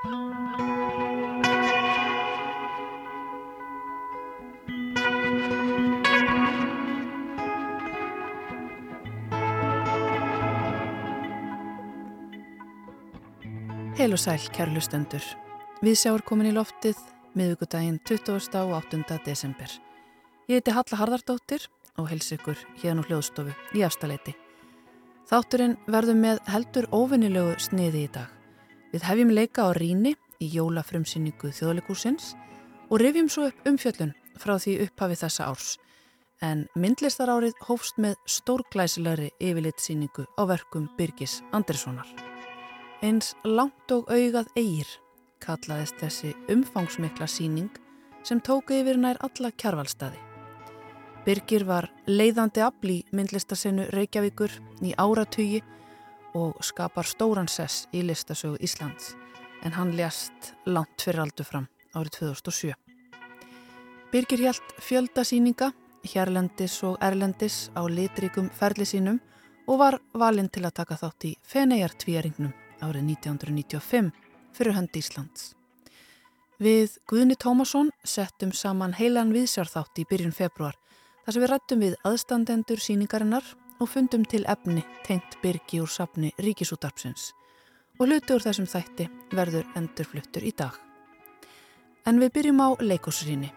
Heil og sæl, kæru lustendur. Við sjáum komin í loftið miðugudaginn 20. og 8. desember. Ég heiti Halla Harðardóttir og hels ykkur hérna úr hljóðstofu í afstaleiti. Þátturinn verðum með heldur óvinnilegu sniði í dag. Við hefjum leika á Ríni í jólafrumsýningu þjóðleikúsins og rifjum svo upp umfjöllun frá því upphafið þessa árs. En myndlistarárið hófst með stórglæsilegri yfirlitsýningu á verkum Birgis Anderssonar. Eins langt og augað eigir kallaðist þessi umfangsmikla síning sem tóku yfir nær alla kjarvalstaði. Birgir var leiðandi afl í myndlistasenu Reykjavíkur í áratugi og skapar stóran sess í listasögu Íslands en hann lést langt fyrir aldur fram árið 2007. Birgir hjælt fjöldasíninga, hérlendis og erlendis á litrikum ferli sínum og var valinn til að taka þátt í Feneijartvíjaringnum árið 1995 fyrir hönd Íslands. Við Guðni Tómasson settum saman heilan viðsjárþátt í byrjun februar þar sem við rættum við aðstandendur síningarinnar og fundum til efni tengt byrgi úr sapni Ríkisútarpsins og hluti úr þessum þætti verður endurfluttur í dag. En við byrjum á leikosrýni.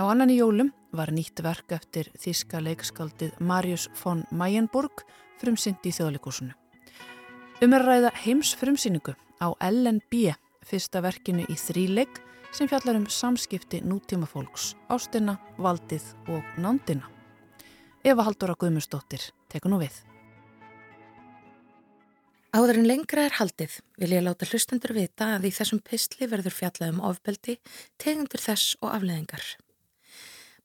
Á annan í jólum var nýtt verk eftir þíska leikskaldið Marius von Mayenburg frumsynd í þjóðleikosunu. Um er að ræða heims frumsýningu á LNB, fyrsta verkinu í þríleik sem fjallar um samskipti nútíma fólks, ástina, valdið og nándina. Eva Haldóra Guðmustóttir tekur nú við. Áður en lengra er haldið vil ég láta hlustendur vita að í þessum pistli verður fjallað um ofbeldi, tegundur þess og afleðingar.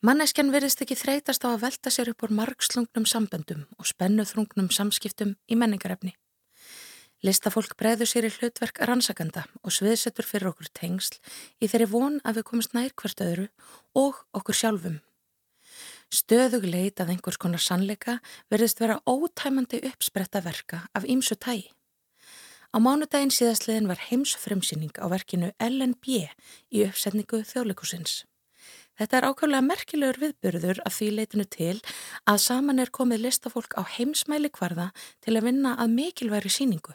Manneskjan verðist ekki þreytast á að velta sér upp úr margslungnum samböndum og spennuþrungnum samskiptum í menningarefni. Listafólk bregður sér í hlutverk rannsakanda og sviðsettur fyrir okkur tengsl í þeirri von að við komumst nær hvert öðru og okkur sjálfum. Stöðug leit að einhvers konar sannleika verðist vera ótæmandi uppspretta verka af ímsu tægi. Á mánudaginn síðastliðin var heimsfremsýning á verkinu LNB í uppsetningu þjóðleikusins. Þetta er ákvæmlega merkilegur viðbyrður að því leitinu til að saman er komið listafólk á heimsmæli kvarða til að vinna að mikilværi síningu.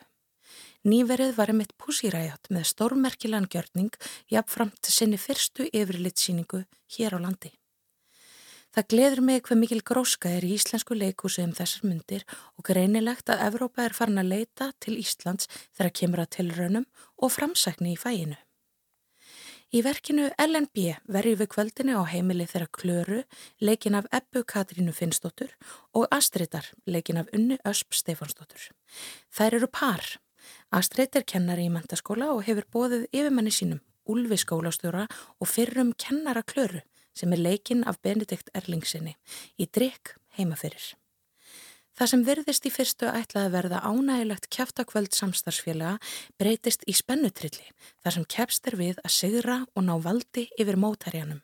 Nýverið var emitt púsiræjat með stórmerkilegan gjörning jafnframt sinni fyrstu yfirlitsýningu hér á landi. Það gleður mig hver mikil gróska er í íslensku leikúsi um þessar myndir og greinilegt að Evrópa er farin að leita til Íslands þegar kemur að tilraunum og framsækni í fæinu. Í verkinu LNB verjum við kvöldinu á heimili þeirra Klöru, leikin af Ebbu Katrínu Finnsdóttur og Astridar, leikin af Unni Ösp Stefansdóttur. Þær eru par. Astrid er kennari í mentaskóla og hefur bóðið yfirmanni sínum, Ulfi skólastjóra og fyrrum kennara Klöru sem er leikinn af Benedikt Erlingsinni í drikk heimaferir. Það sem verðist í fyrstu ætlaði verða ánægilegt kjæftakvöld samstarfsfélaga breytist í spennutrilli þar sem kjæfst er við að sigra og ná valdi yfir mótærjanum.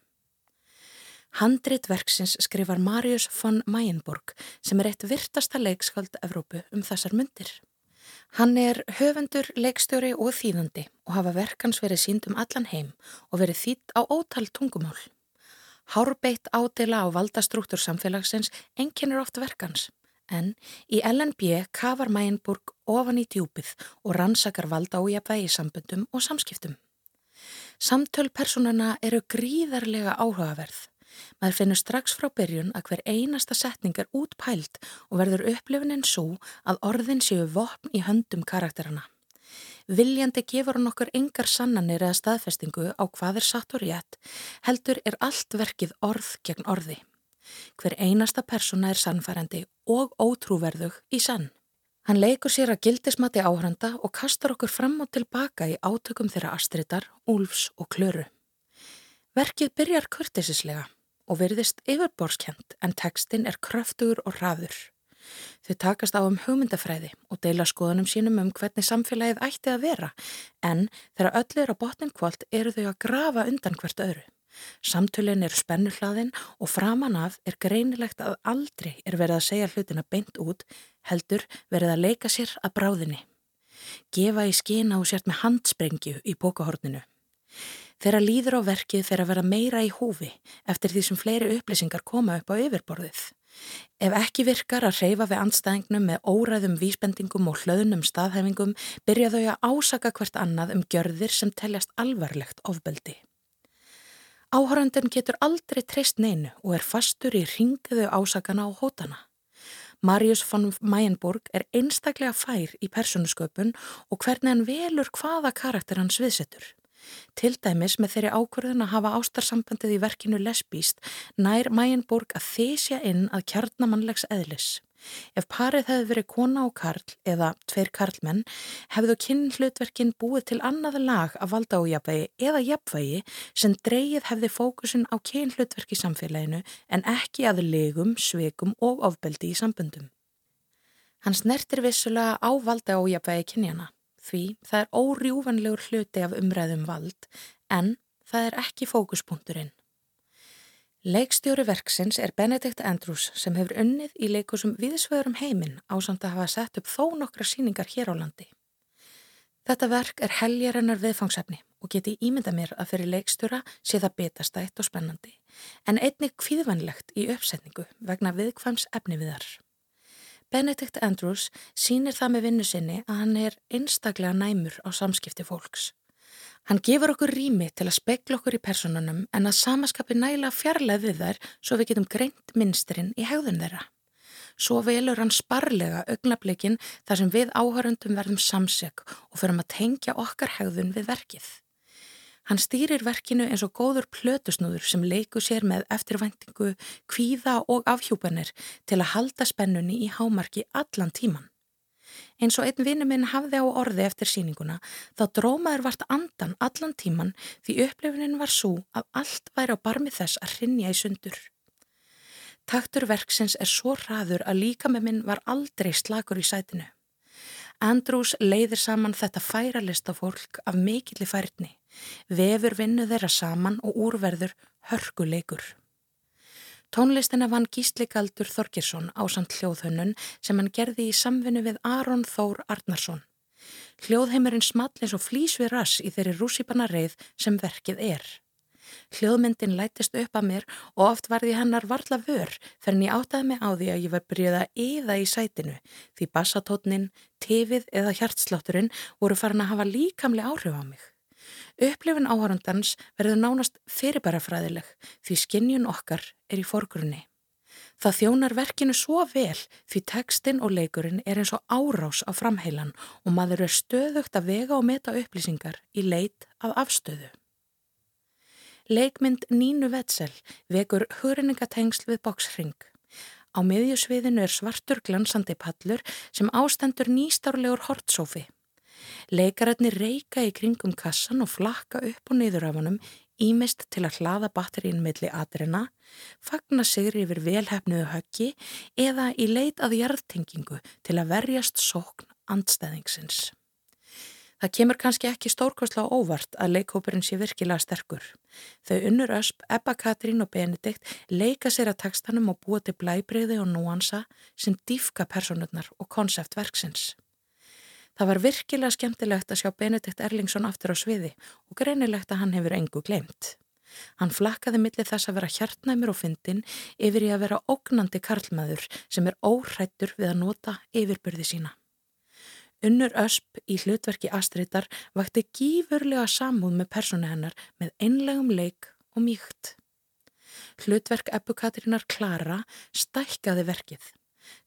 Handrit verksins skrifar Marius von Mayenborg sem er eitt virtasta leikskald Evrópu um þessar myndir. Hann er höfundur, leikstjóri og þýðandi og hafa verkans verið sínd um allan heim og verið þýtt á ótal tungumál. Hárbeitt ádela á valdastruktúr samfélagsins enginnur oft verkans en í LNB kafar Mæjenburg ofan í djúpið og rannsakar valda ójapvægi í sambundum og samskiptum. Samtölpersonana eru gríðarlega áhugaverð Maður finnur strax frá byrjun að hver einasta setning er útpælt og verður upplifunin svo að orðin séu vopn í höndum karakterana. Viljandi gefur hann okkur engar sannanir eða staðfestingu á hvað er satt og rétt, heldur er allt verkið orð gegn orði. Hver einasta persóna er sannfærandi og ótrúverðug í sann. Hann leikur sér að gildismati áhranda og kastar okkur fram og tilbaka í átökum þeirra astritar, úlfs og klöru. Verkið byrjar kurtisislega og verðist yfirborskjent en tekstinn er kröftugur og hraður. Þau takast á um hugmyndafræði og deila skoðunum sínum um hvernig samfélagið ætti að vera en þegar öll er á botnin kvöld eru þau að grafa undan hvert öðru. Samtölinn eru spennuhlaðinn og framan af er greinilegt að aldrei er verið að segja hlutina beint út heldur verið að leika sér að bráðinni. Gefa í skina og sért með handsprengju í bókahorninu. Þegar líður á verkið að vera meira í húfi eftir því sem fleiri upplýsingar koma upp á yfirborðið. Ef ekki virkar að reyfa við andstæðingnum með óræðum vísbendingum og hlöðnum staðhæfingum byrja þau að ásaka hvert annað um gjörðir sem teljast alvarlegt ofbeldi. Áhörandin getur aldrei treyst neinu og er fastur í ringiðu ásakana og hótana. Marius von Mayenburg er einstaklega fær í persónusköpun og hvernig hann velur hvaða karakter hans viðsettur. Til dæmis með þeirri ákvörðun að hafa ástarsambandið í verkinu lesbíst nær Mæjenborg að þysja inn að kjarnamannlegs eðlis. Ef parið hefði verið kona og karl eða tveir karlmenn hefðu kinn hlutverkin búið til annað lag að valda ójapvægi eða jafnvægi sem dreyið hefði fókusin á kinn hlutverki samfélaginu en ekki að legum, sveikum og ofbeldi í sambundum. Hans nertir vissulega á valda ójapvægi kynjana því það er órjúvanlegur hluti af umræðum vald en það er ekki fókuspunkturinn. Leikstjóri verksins er Benedikt Andrews sem hefur unnið í leikusum viðsvegurum heiminn á samt að hafa sett upp þó nokkra síningar hér á landi. Þetta verk er heljarinnar viðfangsefni og geti ímynda mér að fyrir leikstjóra sé það betastætt og spennandi en einnig kvíðvanlegt í uppsetningu vegna viðkvæms efni viðar. Benedikt Andrews sínir það með vinnu sinni að hann er einstaklega næmur á samskipti fólks. Hann gefur okkur rými til að spekla okkur í personunum en að samaskapi næla fjarlæð við þær svo við getum greint minstrinn í hegðun þeirra. Svo velur hann sparlega augnableikin þar sem við áhörundum verðum samseg og förum að tengja okkar hegðun við verkið. Hann stýrir verkinu eins og góður plötusnúður sem leiku sér með eftirvæntingu, kvíða og afhjúpanir til að halda spennunni í hámarki allan tíman. Eins og einn vinnu minn hafði á orði eftir síninguna þá drómaður vart andan allan tíman því upplifunin var svo að allt væri á barmi þess að rinja í sundur. Taktur verksins er svo hraður að líka með minn var aldrei slakur í sætinu. Andrews leiðir saman þetta færalista fólk af mikilli færni Vefur vinnu þeirra saman og úrverður hörkuleikur. Tónlistina vann Gíslikaldur Þorgirsson á samt hljóðhönnun sem hann gerði í samvinnu við Aron Þór Arnarsson. Hljóðheimurinn small eins og flýs við rass í þeirri rússipanna reið sem verkið er. Hljóðmyndin lætist upp að mér og oft varði hennar varla vör þegar ég áttaði mig á því að ég var byrjuð að eða í sætinu því bassatótnin, tefið eða hjartslátturinn voru farin að hafa líkamli áhrif á mig. Upplifin áhörandans verður nánast fyrirbærafræðileg því skinnjun okkar er í forgrunni. Það þjónar verkinu svo vel því tekstinn og leikurinn er eins og árás á framheilan og maður er stöðugt að vega og meta upplýsingar í leit af afstöðu. Leikmynd Nínu Vetsel vekur hurinningatengsl við boksring. Á miðjusviðinu er svartur glansandi pallur sem ástendur nýstárlegur hortsófi. Leikararnir reyka í kringum kassan og flakka upp og niður af honum ímest til að hlaða batterín milli atrina, fagna sigri yfir velhæfnuðu höggi eða í leit að jarðtengingu til að verjast sókn andstæðingsins. Það kemur kannski ekki stórkostla óvart að leikhópurinn sé virkilega sterkur. Þau unnur ösp, Ebba Katrín og Benedikt leika sér að tekstanum og búa til blæbreyði og núansa sem dýfka personurnar og konseptverksins. Það var virkilega skemmtilegt að sjá Benedikt Erlingsson aftur á sviði og greinilegt að hann hefur engu glemt. Hann flakkaði millir þess að vera hjartnæmur og fyndin yfir í að vera ógnandi karlmaður sem er óhrættur við að nota yfirbyrði sína. Unnur Ösp í hlutverki Astriðar vakti gífurlega samúð með persónu hennar með einlegum leik og mýkt. Hlutverk Ebbu Katrínar Klara stækkaði verkið.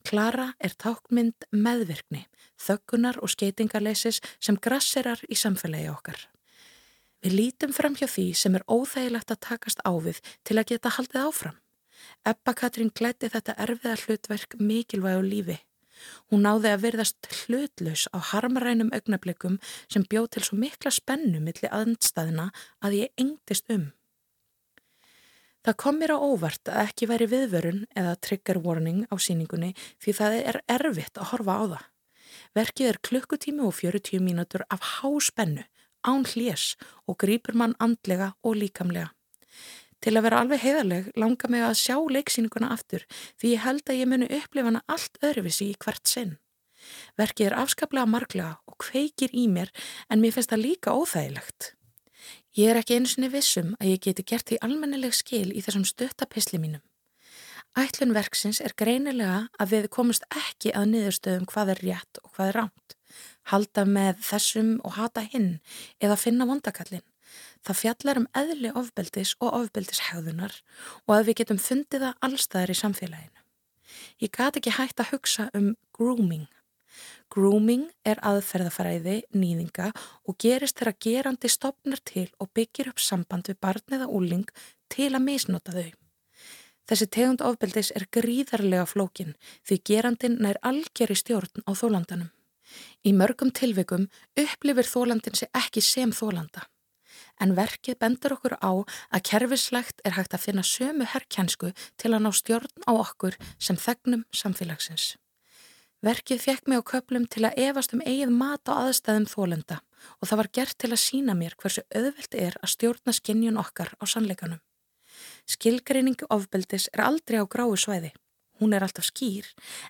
Klara er tákmynd meðvirkni, þöggunar og skeitingarleisis sem grassirar í samfélagi okkar. Við lítum fram hjá því sem er óþægilegt að takast ávið til að geta haldið áfram. Ebba Katrín glæti þetta erfiða hlutverk mikilvæg á lífi. Hún náði að verðast hlutlaus á harmarænum augnablikum sem bjóð til svo mikla spennu millir aðnstæðina að ég engdist um. Það kom mér á óvart að ekki væri viðvörun eða trigger warning á síningunni því það er erfitt að horfa á það. Verkið er klukkutími og 40 mínútur af háspennu, án hlés og grýpur mann andlega og líkamlega. Til að vera alveg heiðarleg langar mig að sjá leiksýninguna aftur því ég held að ég muni upplifa hana allt öðruvissi í hvert sinn. Verkið er afskaplega marglega og kveikir í mér en mér finnst það líka óþægilegt. Ég er ekki einu sinni vissum að ég geti gert því almennileg skil í þessum stöttapisli mínum. Ætlun verksins er greinilega að við komumst ekki að niðurstöðum hvað er rétt og hvað er ránt. Halda með þessum og hata hinn eða finna vondakallin. Það fjallar um eðli ofbeldis og ofbeldishegðunar og að við getum fundið það allstæðar í samfélaginu. Ég gati ekki hægt að hugsa um grooming. Grooming er aðferðafæriði nýðinga og gerist þegar gerandi stopnar til og byggir upp samband við barn eða úling til að misnota þau. Þessi tegund ofbeldis er gríðarlega flókin því gerandin nær algjör í stjórn á þólandanum. Í mörgum tilveikum upplifir þólandin sig ekki sem þólanda. En verkið bendur okkur á að kerfislegt er hægt að finna sömu herrkjænsku til að ná stjórn á okkur sem þegnum samfélagsins. Verkið fekk mig á köplum til að evast um eigið mat á aðstæðum þólenda og það var gert til að sína mér hversu auðvelt er að stjórna skinnjun okkar á sannleikanum. Skilgreiningu ofbeldis er aldrei á gráu svæði. Hún er alltaf skýr,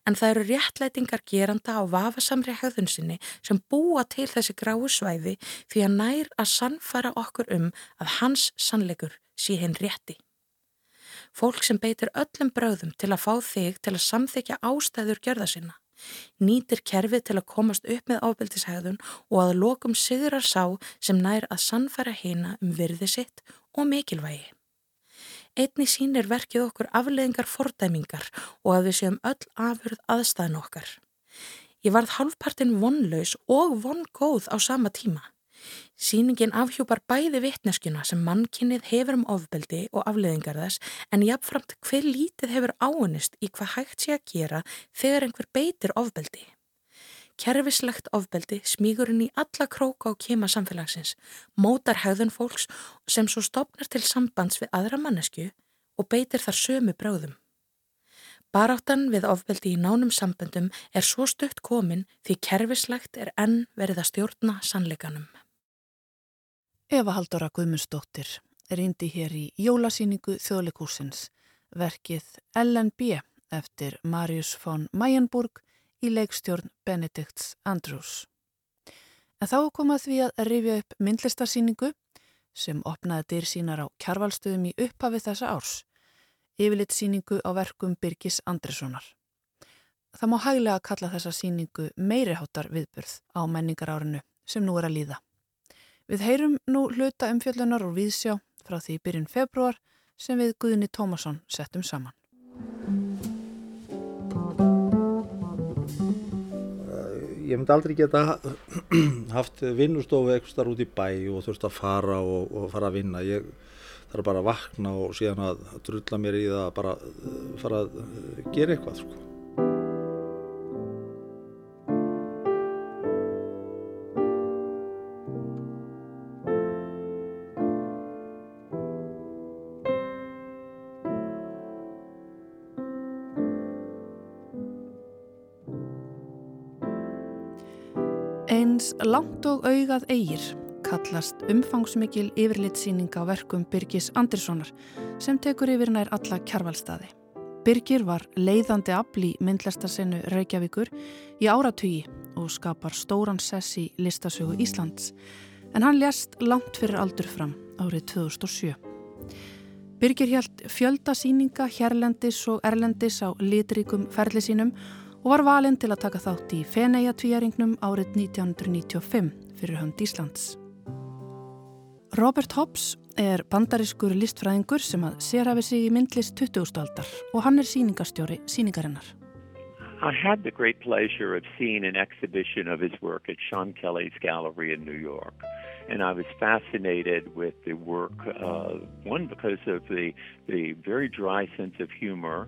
en það eru réttlætingar geranda á vafasamri hegðun sinni sem búa til þessi gráu svæði því að nær að sannfara okkur um að hans sannleikur sé hinn rétti. Fólk sem beitir öllum bröðum til að fá þig til að samþykja ástæður gjörða sinna, nýtir kerfið til að komast upp með ábyldishegðun og að lokum sigurar sá sem nær að sannfara hina um virði sitt og mikilvægi. Einni sínir verkið okkur afleðingar fordæmingar og að við séum öll afurð aðstæðin okkar. Ég varð halvpartin vonlaus og vongóð á sama tíma. Sýningin afhjúpar bæði vittneskjuna sem mannkinnið hefur um ofbeldi og afleðingar þess en jáfnframt hver lítið hefur áunist í hvað hægt sé að gera þegar einhver beitir ofbeldi. Kerfislegt ofbeldi smígur í alla króka og kema samfélagsins, mótar hegðun fólks sem svo stopnar til sambands við aðra mannesku og beitir þar sömu bráðum. Baráttan við ofbeldi í nánum samböndum er svo stutt komin því kerfislegt er enn verið að stjórna sannleikanum. Eva Haldóra Guðmundsdóttir er indi hér í jólasýningu þjóðleikúsins, verkið LNB eftir Marius von Mayenburg í leikstjórn Benedikts Andrews. En þá komað því að rifja upp myndlistarsýningu sem opnaði dyr sínar á kjarvalstöðum í upphafi þessa árs, yfirleitt síningu á verkum Birgis Andressonar. Það má hæglega kalla þessa síningu meiriháttar viðburð á menningarárinu sem nú er að líða. Við heyrum nú hluta umfjöllunar og viðsjá frá því byrjun februar sem við Guðni Tómasson settum saman. ég myndi aldrei geta haft vinnustofu eitthvað starf út í bæ og þurft að fara og, og fara að vinna ég þarf bara að vakna og síðan að drulla mér í það að bara fara að gera eitthvað sko. Langt og augað eigir kallast umfangsmikil yfirlitsýning á verkum Birgis Anderssonar sem tekur yfir nær alla kjarvalstaði. Birgir var leiðandi afl í myndlæstarsenu Reykjavíkur í áratugi og skapar stóran sess í listasögu Íslands en hann lést langt fyrir aldur fram árið 2007. Birgir hjælt fjöldasýninga hérlendis og erlendis á litríkum ferli sínum og var valinn til að taka þátt í Feneja tvíjaringnum árið 1995 fyrir hönd Íslands. Robert Hobbs er bandariskur listfræðingur sem að sérhafi sig í myndlist 20. aldar og hann er síningarstjóri síningarinnar. I had the great pleasure of seeing an exhibition of his work at Sean Kelly's gallery in New York. And I was fascinated with the work, uh, one because of the, the very dry sense of humor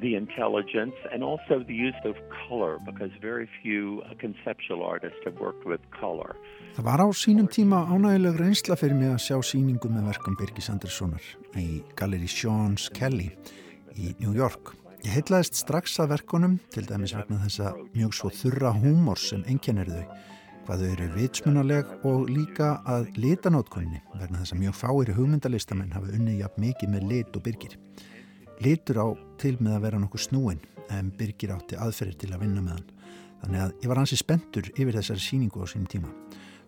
the intelligence and also the use of color because very few conceptual artists have worked with color. Það var á sínum tíma ánægileg reynsla fyrir mig að sjá síningu með verkum Birgis Anderssonar í Galleri Sean's Kelly í New York. Ég heitlaðist strax að verkunum til dæmis vegna þessa mjög svo þurra húmor sem enginnir þau hvað þau eru vitsmunaleg og líka að litanótkunni vegna þess að mjög fáir hugmyndalistamenn hafa unnið jafn mikið með lit og byrgir. Litur á til með að vera nokkuð snúin en Birgir átti aðferðir til að vinna með hann. Þannig að ég var hansi spendur yfir þessari síningu á sínum tíma.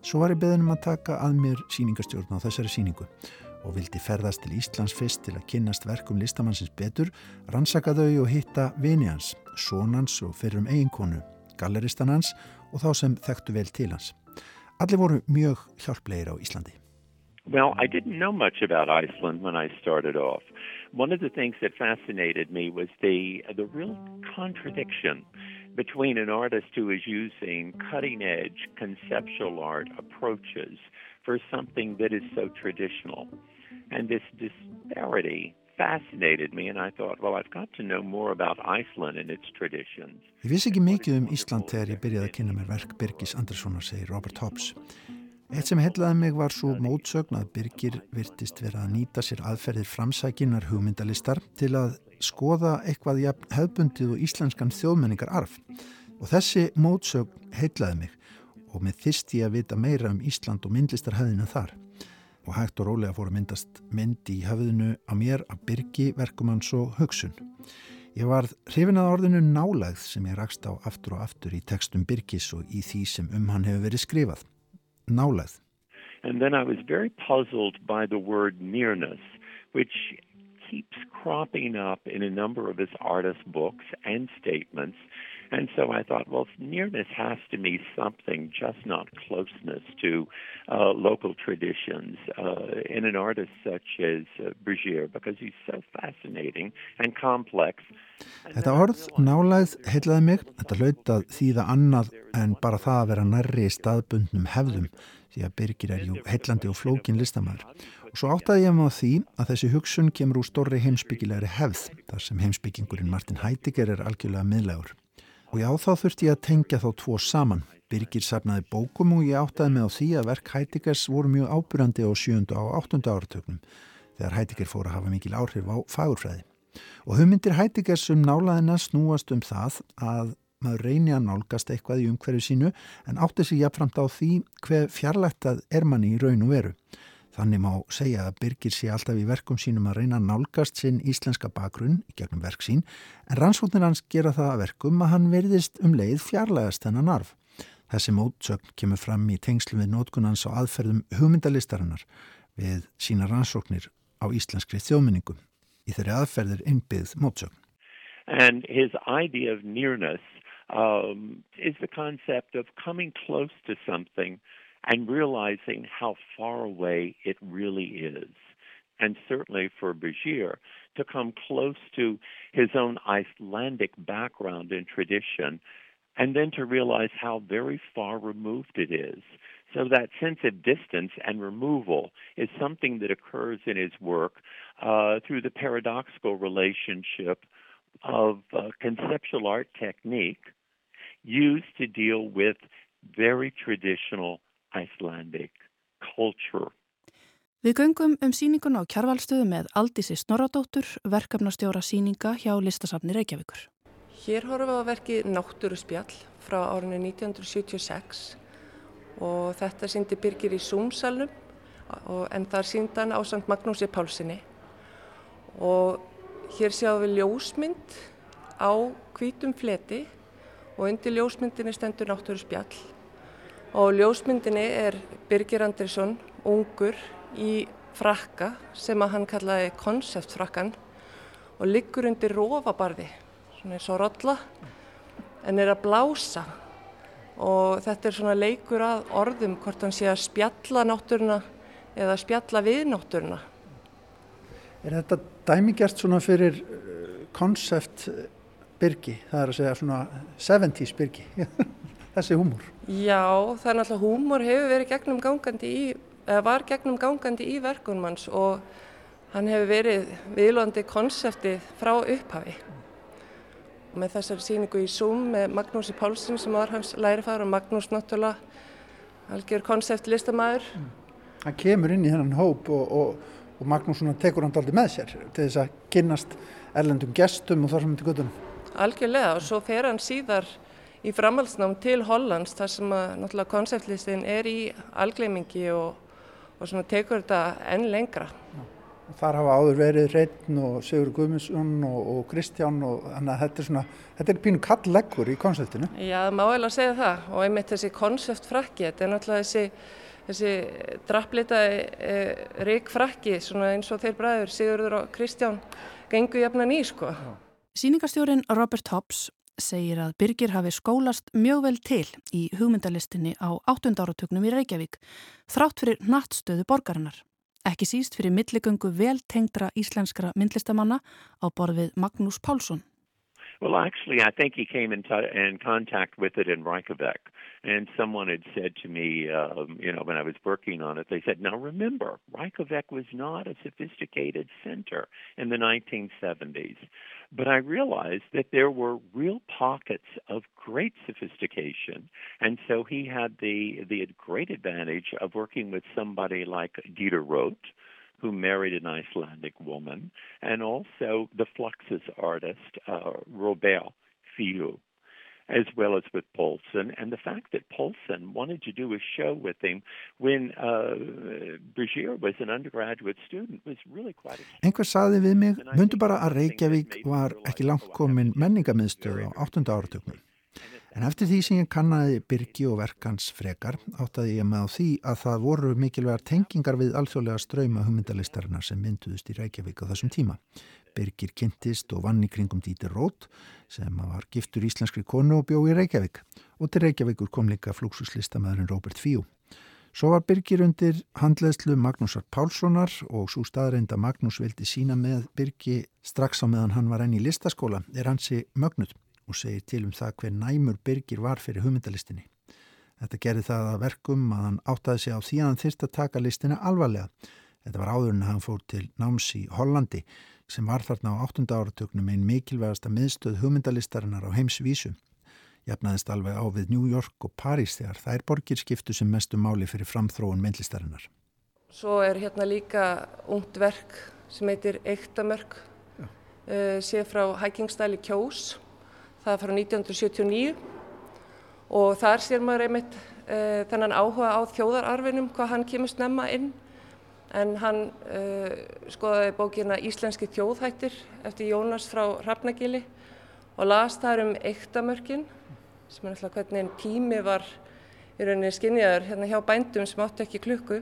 Svo var ég beðin um að taka að mér síningastjórn á þessari síningu og vildi ferðast til Íslands fyrst til að kynnast verkum listamannsins betur, rannsaka þau og hitta vini hans, sonans og fyrrum eiginkonu, galleristan hans og þá sem þekktu vel til hans. Allir voru mjög hjálplegir á Íslandi. Well, I didn't know much about Iceland when I started off. One of the things that fascinated me was the the real contradiction between an artist who is using cutting edge conceptual art approaches for something that is so traditional. And this disparity fascinated me and I thought, well, I've got to know more about Iceland and its traditions. Ég vissi ekki mikið um Ísland þegar ég byrjaði að kynna mér verk Birgis Anderssonar, segir Robert Hobbs. Eitt sem hellaði mig var svo mótsögn að Birgir virtist vera að nýta sér aðferðir framsækinar hugmyndalistar til að skoða eitthvað hefbundið og íslenskan þjóðmenningar arf. Og þessi mótsögn hellaði mig og með ég að vita meira um Ísland og myndlistarhæðinu þar. Og hægt og rólega fór að myndast myndi í höfðinu á mér að Birgi verkumann svo hugsun. Ég var hrifin að orðinu nálægð sem ég rakst á aftur og aftur í textum Birgis og í því sem um hann hefur verið skrifað. Nálægð. And then I was very puzzled by the word nearness, which keeps cropping up in a number of his artist books and statements. And so I thought, well, nearness has to mean something, just not closeness to uh, local traditions uh, in an artist such as uh, Brigier, because he's so fascinating and complex. Þetta orð nálægð heitlaði mig, þetta hlautað þýða annað en bara það að vera nærri staðbundnum hefðum því að Birgir er jú heitlandi og flókin listamæður. Og svo áttaði ég á því að þessi hugsun kemur úr stórri heimsbyggilegri hefð, þar sem heimsbyggingurinn Martin Heidegger er algjörlega miðlegur. Og já, þá þurfti ég að tengja þá tvo saman. Birgir sapnaði bókum og ég áttaði mig á því að verk Heideggers voru mjög ábyrjandi á 7. og 8. áratögnum, þegar Heidegger fór að hafa mikil áhrif á fagurfræði. Og hugmyndir Heideggers um nálaðina snúast um það að maður reyni að nálgast eitthvað í umhverju sínu en átti sig jafnframt á því hver fjarlægt að er manni í raun og veru. Þannig má segja að Birgir sé alltaf í verkum sínum að reyna nálgast sinn íslenska bakgrunn í gegnum verk sín en rannsóknir hans gera það að verkum að hann verðist um leið fjarlægast þennan arf. Þessi mótsögn kemur fram í tengslu við nótkunans á aðferðum hugmyndalistarinnar við sína rannsóknir á íslenskri þjóðminningum. Í þeirri aðferðir innbyggð mótsögn. And his idea of nearness um, is the concept of coming close to something and realizing how far away it really is. And certainly for Bashir to come close to his own Icelandic background and tradition, and then to realize how very far removed it is. So that sense of distance and removal is something that occurs in his work uh, through the paradoxical relationship of uh, conceptual art technique used to deal with very traditional Icelandic culture. Við göngum um síningun á kjarvalstöðu með Aldísi Snorradóttur, verkefnastjóra síninga hjá listasafni Reykjavíkur. Hér horfum við að verki Náttúruspjall frá árinu 1976 og þetta síndi Birgir í Súmsalnum en þar síndi hann ásand Magnúsi Pálssoni og hér sjáum við ljósmynd á hvítum fleti og undir ljósmyndinni stendur Náttúruspjall og ljósmyndinni er Birgir Andersson, ungur í frakka sem að hann kallaði konceptfrakkan og liggur undir rofabarði, svona eins og rolla, en er að blása. Og þetta er svona leikur að orðum hvort hann sé að spjalla náttúruna eða spjalla við náttúruna. Er þetta dæmigjart svona fyrir koncept uh, byrgi, það er að segja svona 70's byrgi, þessi húmur? Já, það er náttúrulega húmor hefur verið gegnum gangandi í, eða var gegnum gangandi í verkunum hans og hann hefur verið viðlóðandi konseptið frá upphafi. Með þessari síningu í Zoom með Magnúsi Pálsson sem var hans lærifæður og Magnús náttúrulega algjör konceptlistamæður. Hann kemur inn í hennan hóp og, og, og Magnús tekur hann aldrei með sér til þess að kynnast erlendum gestum og þar sem þetta gutunum. Algjörlega og svo fer hann síðar í framhaldsnám til Hollands þar sem að náttúrulega konseptlistin er í algleimingi og, og svona tekur þetta enn lengra. Þar hafa áður verið Reitn og Sigur Guðmundsson og, og Kristján og þannig að þetta er svona, þetta er pínu kallleggur í konseptinu. Já, það má vel að segja það og einmitt þessi konseptfrakki, þetta er náttúrulega þessi, þessi drapplita e, ríkfrakki svona eins og þeir bræður Sigurður og Kristján gengur jafna ný sko. Sýningarstjórin Robert Hobbs segir að Birgir hafi skólast mjög vel til í hugmyndalistinni á 8. áratögnum í Reykjavík þrátt fyrir nattstöðu borgarinnar. Ekki síst fyrir milligöngu vel tengdra íslenskra myndlistamanna á borðið Magnús Pálsson. Well, actually, I think he came in, in contact with it in Reykjavik. And someone had said to me, um, you know, when I was working on it, they said, now remember, Reykjavik was not a sophisticated center in the 1970s. But I realized that there were real pockets of great sophistication. And so he had the, the great advantage of working with somebody like Dieter Roth, who married an Icelandic woman, and also the Fluxus artist, uh, Robert Fiu, as well as with Polson. And the fact that Polson wanted to do a show with him when uh, Brigitte was an undergraduate student was really quite exciting. Einhver saði við mig, myndu bara að Reykjavík var ekki langt komin menningamiðstöð á 8. áratögnum. En eftir því sem ég kannaði Birgi og verkans frekar áttaði ég með á því að það voru mikilvægar tengingar við alþjóðlega ströyma hugmyndalistarinnar sem mynduðust í Reykjavík á þessum tíma. Birgir kynntist og vann í kringum Dítir Rót sem var giftur íslenskri konu og bjó í Reykjavík og til Reykjavíkur kom líka flúksuslistamæðurinn Róbert Fíu. Svo var Birgir undir handleðslu Magnúsar Pálssonar og svo staðreinda Magnús vildi sína með Birgi strax á meðan hann var enn í listaskóla er hansi mögnuð og segir til um það hver næmur Birgir var fyrir hugmyndalistinni. Þetta gerði það að verkum að hann áttaði sig á því að hann þyrst að taka listina alvarlega. Þetta var áður en hann fór til náms í Hollandi sem var þarna á 8. áratöknum einn mikilvægasta miðstöð hugmyndalistarinnar á heimsvísu. Jafnaðist alveg á við New York og Paris þegar þær borgir skiptu sem mestu máli fyrir framþróun myndlistarinnar. Svo er hérna líka ungt verk sem heitir Eiktamörk, uh, sé frá Hækingstæli Kjós það er frá 1979 og þar sér maður einmitt uh, þennan áhuga á þjóðararfinum hvað hann kemur snemma inn en hann uh, skoðaði bókina Íslenski þjóðhættir eftir Jónas frá Hrafnagili og las þar um eiktamörkin sem er alltaf hvernig tími var í rauninni skinniðar hérna hjá bændum sem áttu ekki klukku.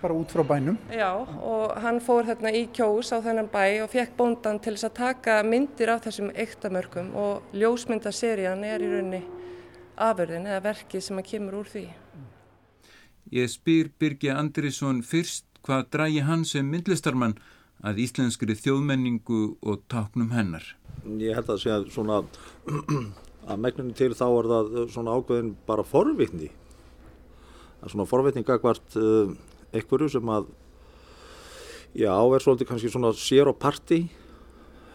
Bara út frá bænum? Já, og hann fór hérna í kjós á þennan bæ og fekk bóndan til þess að taka myndir af þessum eiktamörkum og ljósmyndaserían er í rauninni afurðin eða verkið sem að kemur úr því. Ég spyr Birgi Andrisson fyrst hvað drægi hann sem myndlistarmann að íslenskri þjóðmenningu og táknum hennar. Ég held að segja svona að megnunni til þá er það svona ákveðin bara forvitni að svona forvitninga hvert uh, einhverju sem að já, er svolítið kannski svona sér og parti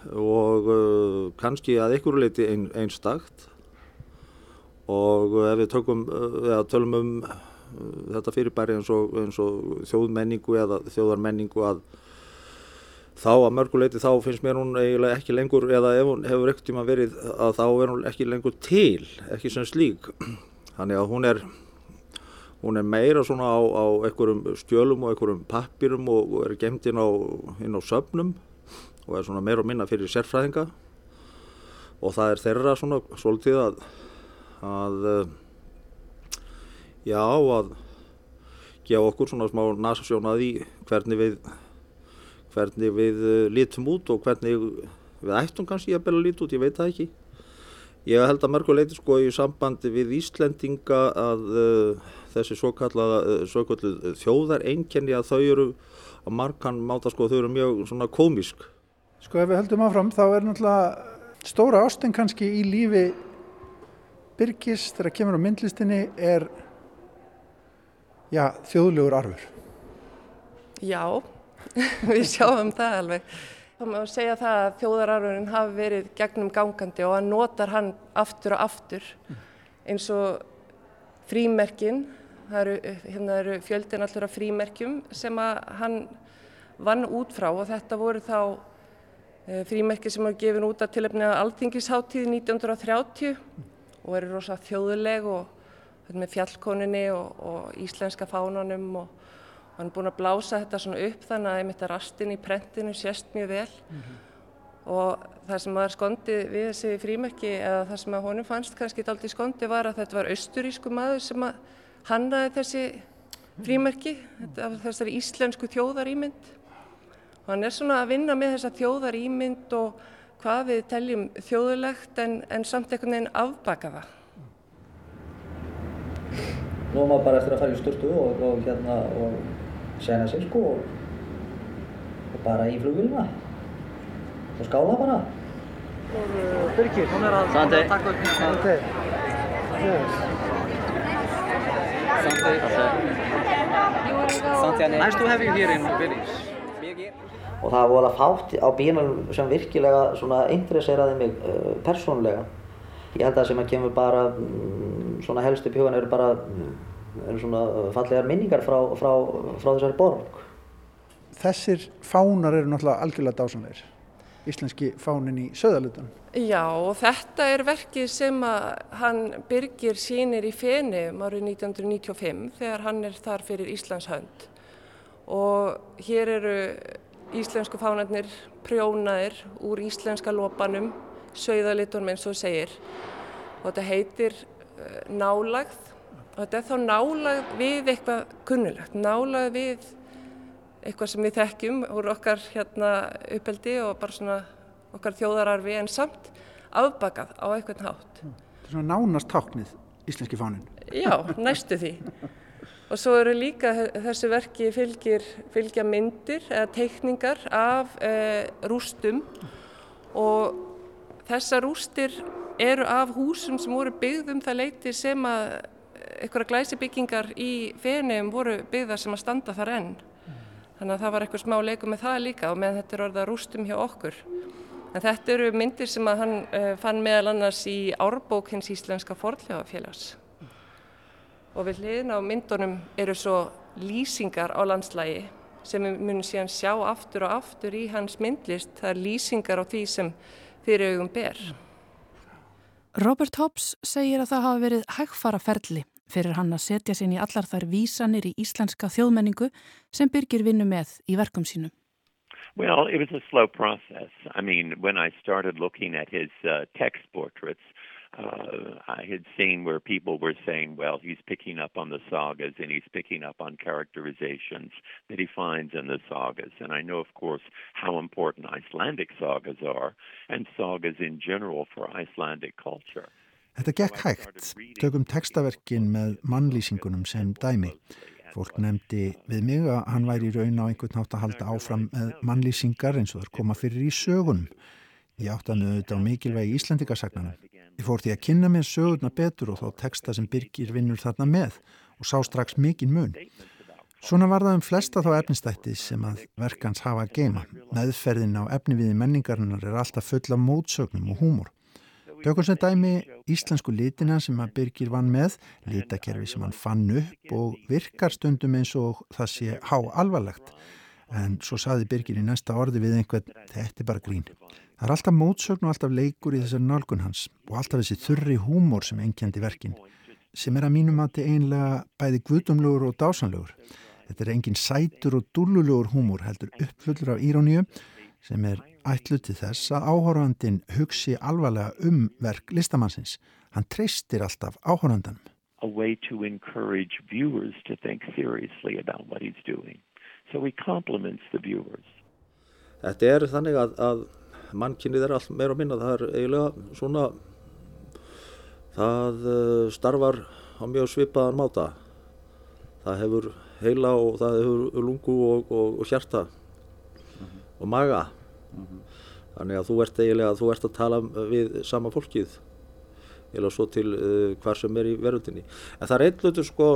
og uh, kannski að einhverju leiti ein, einstakt og ef við tökum, eða tölum um þetta fyrirbæri eins og, og þjóðmenningu eða þjóðarmenningu að þá að mörguleiti þá finnst mér hún eiginlega ekki lengur eða ef hún hefur ekkert tíma verið að þá er hún ekki lengur til, ekki sem slík. Þannig að hún er hún er meira svona á, á einhverjum stjölum og einhverjum pappirum og, og er gemt inn á, inn á söfnum og er svona meira og minna fyrir sérfræðinga. Og það er þeirra svona svolítið að að já að gefa okkur svona smá nasasjón að því hvernig við hvernig við lítum út og hvernig við ættum kannski að að líta út, ég veit það ekki. Ég held að mörguleiti sko í sambandi við Íslendinga að uh, þessi svo kallað uh, þjóðar einkenni að þau eru að markan máta sko þau eru mjög svona komisk Sko ef við höldum áfram þá er náttúrulega stóra ástin kannski í lífi Birgis þegar kemur á myndlistinni er já, þjóðlegur arfur. Já, við sjáum það alveg. Þá má segja það að þjóðararfurinn hafi verið gegnum gangandi og hann notar hann aftur og aftur eins og frímerkin, það eru, hérna eru fjöldin allur af frímerkjum sem að hann vann út frá og þetta voru þá frímerki sem var gefin út að tilöfni að Alþingisháttíð 1930 og eru rosa þjóðuleg og með fjallkoninni og, og íslenska fánanum og, og hann er búin að blása þetta svona upp þannig að einmitt að rastin í prentinu sést mjög vel. Mm -hmm. og það sem var skondið við þessi frímerki eða það sem að honum fannst kannski aldrei skondið var að þetta var austurísku maður sem að hannaði þessi frímerki af þessari íslensku þjóðarýmynd og hann er svona að vinna með þessa þjóðarýmynd og hvað við teljum þjóðulegt en, en samt einhvern veginn afbaka það Nú maður bara eftir að fara í störtu og, og hérna og sena sig sko og, og bara í flugvíluna og skála bara. Birgir, hún er að Sandi. taka upp hérna. Sandi. Nice to have you here in Belize. Og það var alveg fátt á bílunum sem virkilega svona interesseraði mig uh, persónulega. Ég held að það sem að kemur bara mm, svona helstu pjóðan eru bara mm, eru svona fallegar minningar frá, frá, frá þessari borg. Þessir fánar eru náttúrulega algjörlega dásanleir. Íslenski fánin í söðalutunum. Já og þetta er verkið sem að hann Birgir sínir í Fenum árið 1995 þegar hann er þar fyrir Íslands hönd og hér eru íslensku fánarnir prjónaðir úr íslenska lopanum, sögðalitunum eins og segir og þetta heitir uh, nálagð og þetta er þá nálagð við eitthvað kunnulegt, nálagð við eitthvað sem við þekkjum úr okkar hérna uppeldi og bara svona okkar þjóðararfi en samt afbakað á eitthvað hátt. Þetta er svona nánast táknið íslenski fánin. Já, næstu því. Og svo eru líka þessu verki fylgir, fylgja myndir eða teikningar af e, rústum og þessar rústir eru af húsum sem voru byggð um það leiti sem að einhverja glæsibyggingar í fenum voru byggðar sem að standa þar enn. Þannig að það var eitthvað smá leiku með það líka og meðan þetta er orða rústum hjá okkur. En þetta eru myndir sem að hann uh, fann meðal annars í árbók hins íslenska forðljáðafélags. Og við hliðin á myndunum eru svo lýsingar á landslægi sem við munum síðan sjá aftur og aftur í hans myndlist. Það er lýsingar á því sem fyrir augum ber. Robert Hobbs segir að það hafa verið hægfara ferli fyrir hann að setja sín í allar þær vísanir í íslenska þjóðmenningu sem Birgir vinnu með í verkum sínum. Well, it was a slow process. I mean, when I started looking at his uh, text portraits, uh, I had seen where people were saying, well, he's picking up on the sagas and he's picking up on characterizations that he finds in the sagas. And I know, of course, how important Icelandic sagas are and sagas in general for Icelandic culture. Þetta gekk hægt. Tökum textaverkin með mannlýsingunum sem dæmi. Fólk nefndi við mig að hann væri í raun á einhvern nátt að halda áfram með mannlýsingar eins og þar koma fyrir í sögunum. Ég átti hann auðvitað á mikilvægi Íslandikasagnanum. Ég fór því að kynna mér sögurna betur og þá texta sem Birgir vinnur þarna með og sá strax mikinn mun. Svona var það um flesta þá efnistætti sem að verkans hafa að geima. Meðferðin á efniviði menningarinnar er alltaf full af mótsögnum og húmor. Tökum sem dæmi íslensku litina sem að Birgir vann með, litakerfi sem hann fann upp og virkar stundum eins og það sé há alvarlegt. En svo saði Birgir í næsta orði við einhvern, þetta er bara grín. Það er alltaf mótsögn og alltaf leikur í þessar nálgun hans og alltaf þessi þurri húmor sem engjandi verkin, sem er að mínum að þetta einlega bæði guðumlugur og dásanlugur. Þetta er engin sætur og dúlulugur húmor heldur uppfullur af íróníu sem er ætlu til þess að áhórandin hugsi alvarlega um verk listamannsins. Hann treystir alltaf áhórandanum. A way to encourage viewers to think seriously about what he's doing. So he compliments the viewers. Þetta er þannig að, að mannkynnið er allt meira og minna. Það er eiginlega svona, það uh, starfar á mjög svipaðan máta. Það hefur heila og það hefur lungu og, og, og hjarta og maga. Þannig að þú ert eiginlega, þú ert að tala við sama fólkið eða svo til uh, hvar sem er í verundinni. En það er einn hlutur sko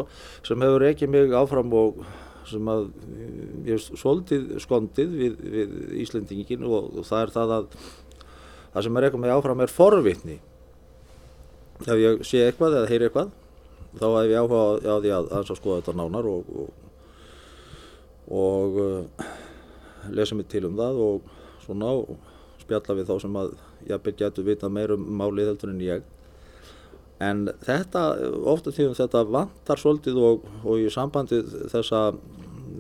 sem hefur ekki mig áfram og sem að ég hef svolítið skondið við, við Íslendingin og, og það er það að það sem er eitthvað mig áfram er forvitni. Ef ég sé eitthvað eða heyri eitthvað þá hef ég áhuga á því að, að skoða þetta nánar og, og, og uh, lesa mig til um það og svona og spjalla við þá sem að jafnveg getur vita meir um málið heldur en ég. En þetta, ofta tíðum þetta vantar svolítið og, og í sambandi þessa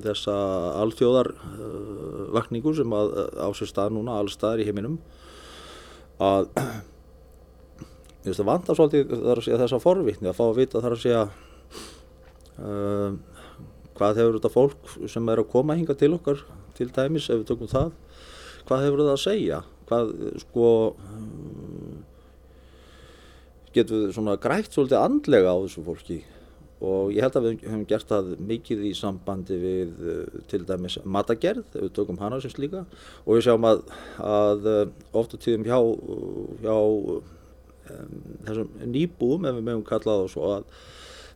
þessa alþjóðarvakningu uh, sem að, á sér stað núna allstaðar í heiminum að að vanda svolítið þar að forvitni að fá að vita þar að segja uh, hvað hefur þetta fólk sem er að koma hinga til okkar til dæmis ef við tökum það hvað hefur það að segja? Hvað sko getur við svona grætt svolítið andlega á þessu fólki. Og ég held að við hefum gert það mikið í sambandi við til dæmis matagerð, við tökum hana sem slíka. Og við sjáum að, að ofta tíðum hjá, hjá um, þessum nýbúum ef við meðum kallað og svo að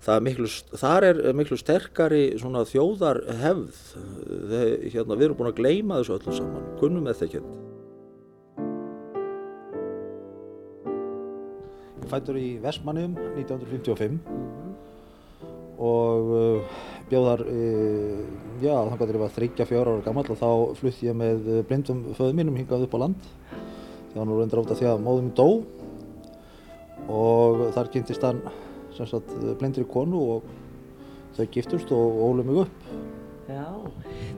er miklu, er miklu sterkari svona þjóðar hefð Þeir, hérna, við erum búin að gleima þessu öllu saman. Kunnum þetta ekki fættur í Vestmannum 1955 og uh, bjóðar uh, já, þannig að ég var þryggja fjóra ára gammal og þá flutti ég með blindum föðum mínum hingað upp á land hann var reyndir átt að því að móðum dó og þar kynntist hann sagt, blindur í konu og þau giftust og ólu mig upp. Já,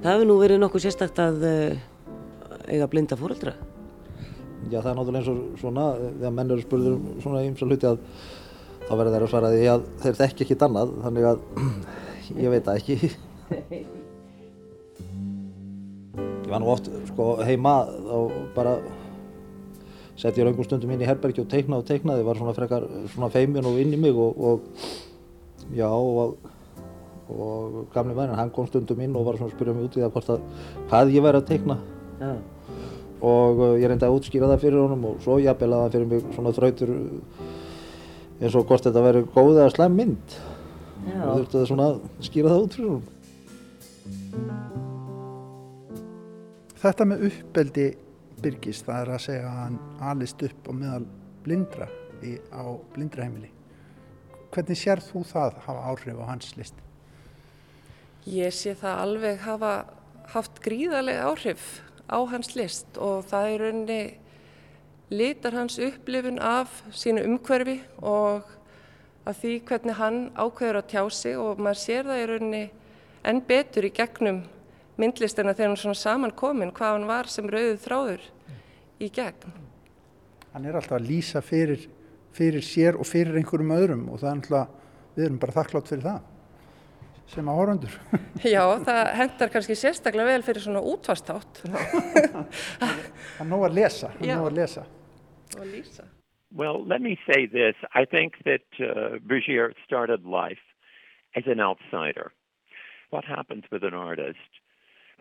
það hefur nú verið nokkuð sérstakt að uh, eiga blinda fóröldra. Já, það er náttúrulega eins og svona, þegar menn eru spurður um svona ímsa hluti að þá verður þeir að svara því að þeir þekki ekki annað, þannig að ég veit það ekki. Ég var nú oft sko, heima og bara sett ég raungum stundum inn í herbergi og teiknaði og teiknaði, var svona frekar svona feimjun og inn í mig og, og já og, og gamli mærin, hann kom stundum inn og var svona að spyrja mig út í það hvort að hvað ég væri að teikna ja. Og uh, ég reyndi að útskýra það fyrir honum og svo jafnvel að það fyrir mig svona þrautur eins og hvort þetta væri góð eða slem mynd já. og þurfti það svona að skýra það út fyrir honum Þetta með uppbeldi Birgis, það er að segja að hann alist upp á meðal blindra í, á blindraheimili. Hvernig sér þú það hafa áhrif á hans list? Ég sé það alveg hafa haft gríðarlega áhrif á hans list og það er rauninni litar hans upplifun af sínu umhverfi og af því hvernig hann ákveður að tjá sig og maður sér það í rauninni enn betur í gegnum myndlistina þegar hann svona saman komin hvað hann var sem rauðið þráður í gegn. Hann er alltaf að lýsa fyrir, fyrir sér og fyrir einhverjum öðrum og það er alltaf, við erum bara þakklátt fyrir það sem áhöröndur. Já, það hendar kannski sérstaklega vel fyrir svona útvastátt. Hann nóg að lesa, hann nóg að lesa. Og lýsa. Well, let me say this. I think that uh, Brigier started life as an outsider. What happens with an artist